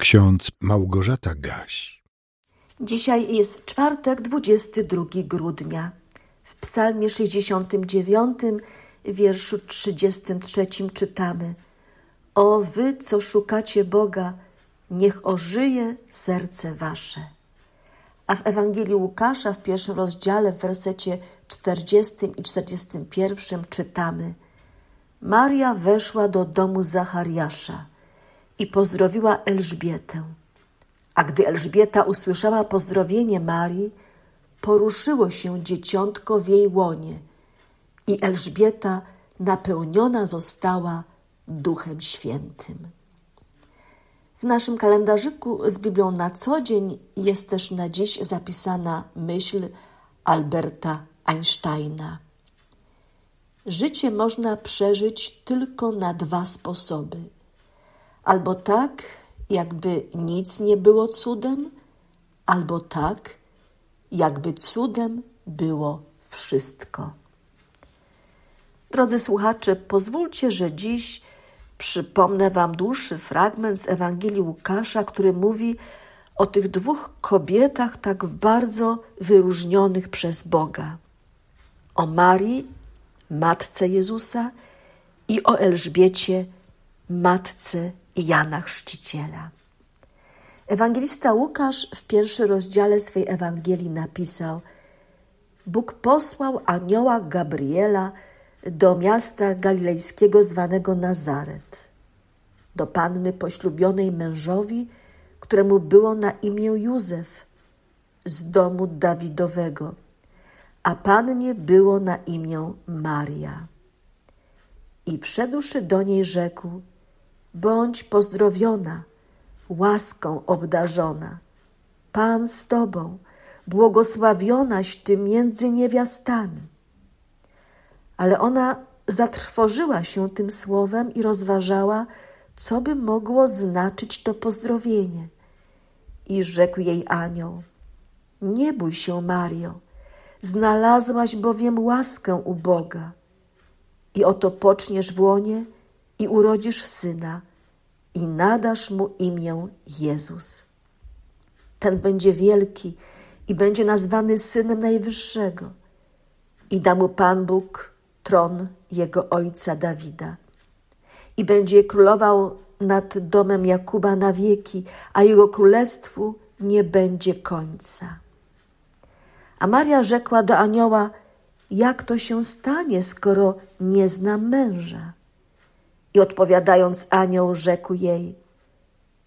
Ksiądz Małgorzata Gaś. Dzisiaj jest czwartek, 22 grudnia. W Psalmie 69, wierszu 33 czytamy: O wy, co szukacie Boga, niech ożyje serce wasze. A w Ewangelii Łukasza w pierwszym rozdziale, w wersecie 40 i 41 czytamy: Maria weszła do domu Zachariasza i pozdrowiła Elżbietę. A gdy Elżbieta usłyszała pozdrowienie Marii, poruszyło się dzieciątko w jej łonie i Elżbieta napełniona została Duchem Świętym. W naszym kalendarzyku z Biblią na co dzień jest też na dziś zapisana myśl Alberta Einsteina. Życie można przeżyć tylko na dwa sposoby – albo tak, jakby nic nie było cudem, albo tak, jakby cudem było wszystko. Drodzy słuchacze, pozwólcie, że dziś przypomnę Wam dłuższy fragment z Ewangelii Łukasza, który mówi o tych dwóch kobietach tak bardzo wyróżnionych przez Boga: o Marii, matce Jezusa, i o Elżbiecie, matce Jana Chrzciciela. Ewangelista Łukasz w pierwszym rozdziale swej Ewangelii napisał: Bóg posłał anioła Gabriela do miasta galilejskiego zwanego Nazaret, do panny poślubionej mężowi, któremu było na imię Józef, z domu Dawidowego, a pannie było na imię Maria. I wszedłszy do niej rzekł: Bądź pozdrowiona, łaską obdarzona. Pan z Tobą, błogosławionaś Ty między niewiastami. Ale ona zatrwożyła się tym słowem i rozważała, co by mogło znaczyć to pozdrowienie. I rzekł jej anioł: Nie bój się, Mario, znalazłaś bowiem łaskę u Boga. I oto poczniesz w łonie i urodzisz syna i nadasz mu imię Jezus. Ten będzie wielki i będzie nazwany synem Najwyższego i da mu Pan Bóg tron jego ojca Dawida i będzie królował nad domem Jakuba na wieki, a jego królestwu nie będzie końca. A Maria rzekła do anioła: Jak to się stanie, skoro nie znam męża? I odpowiadając anioł rzekł jej,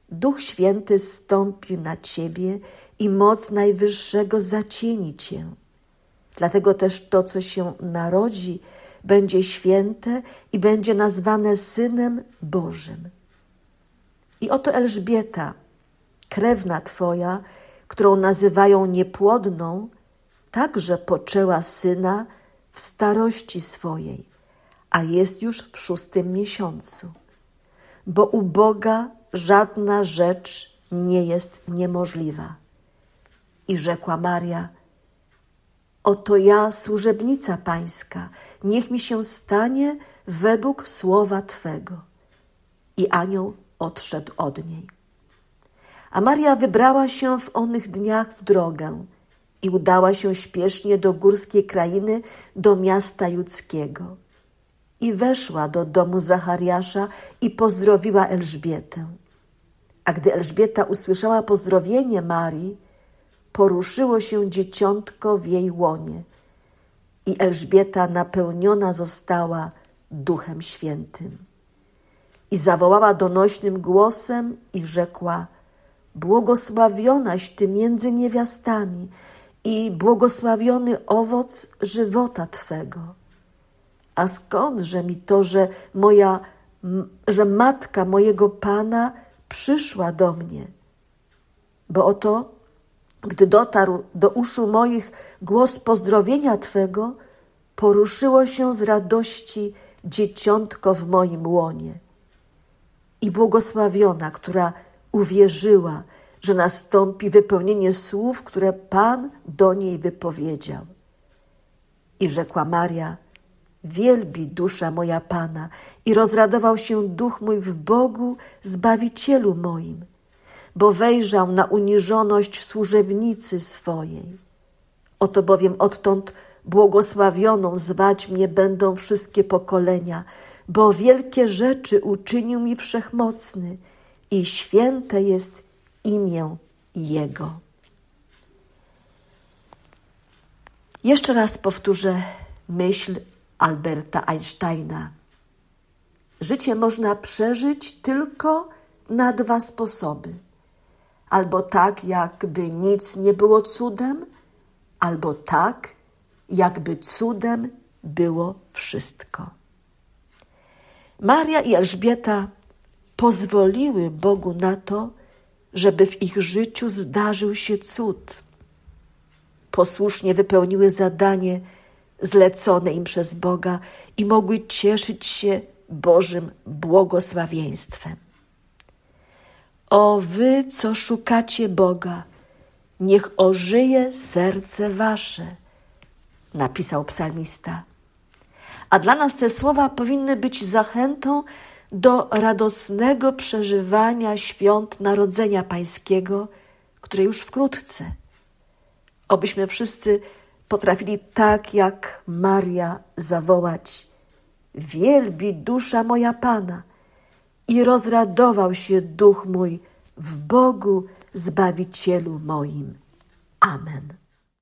Duch Święty stąpi na ciebie i moc Najwyższego zacieni cię. Dlatego też to, co się narodzi, będzie święte i będzie nazwane Synem Bożym. I oto Elżbieta, krewna Twoja, którą nazywają niepłodną, także poczęła syna w starości swojej a jest już w szóstym miesiącu. Bo u Boga żadna rzecz nie jest niemożliwa. I rzekła Maria: Oto ja, służebnica Pańska, niech mi się stanie według słowa Twego. I anioł odszedł od niej. A Maria wybrała się w onych dniach w drogę i udała się śpiesznie do górskiej krainy, do miasta judzkiego i weszła do domu Zachariasza i pozdrowiła Elżbietę. A gdy Elżbieta usłyszała pozdrowienie Marii, poruszyło się dzieciątko w jej łonie i Elżbieta napełniona została Duchem Świętym. I zawołała donośnym głosem i rzekła: Błogosławionaś ty między niewiastami i błogosławiony owoc żywota twego. A skądże mi to, że moja, że matka mojego Pana przyszła do mnie? Bo oto, gdy dotarł do uszu moich głos pozdrowienia Twego, poruszyło się z radości dzieciątko w moim łonie. I błogosławiona, która uwierzyła, że nastąpi wypełnienie słów, które Pan do niej wypowiedział. I rzekła Maria: Wielbi dusza moja Pana i rozradował się duch mój w Bogu, Zbawicielu moim, bo wejrzał na uniżoność służebnicy swojej. Oto bowiem odtąd błogosławioną zwać mnie będą wszystkie pokolenia, bo wielkie rzeczy uczynił mi wszechmocny i święte jest imię Jego. Jeszcze raz powtórzę myśl Alberta Einsteina. Życie można przeżyć tylko na dwa sposoby. Albo tak, jakby nic nie było cudem, albo tak, jakby cudem było wszystko. Maria i Elżbieta pozwoliły Bogu na to, żeby w ich życiu zdarzył się cud. Posłusznie wypełniły zadanie zlecone im przez Boga i mogły cieszyć się Bożym błogosławieństwem. O wy, co szukacie Boga, niech ożyje serce wasze, napisał psalmista. A dla nas te słowa powinny być zachętą do radosnego przeżywania świąt Narodzenia Pańskiego, które już wkrótce. Obyśmy wszyscy potrafili tak jak Maria zawołać: Wielbi dusza moja Pana i rozradował się duch mój w Bogu Zbawicielu moim. Amen.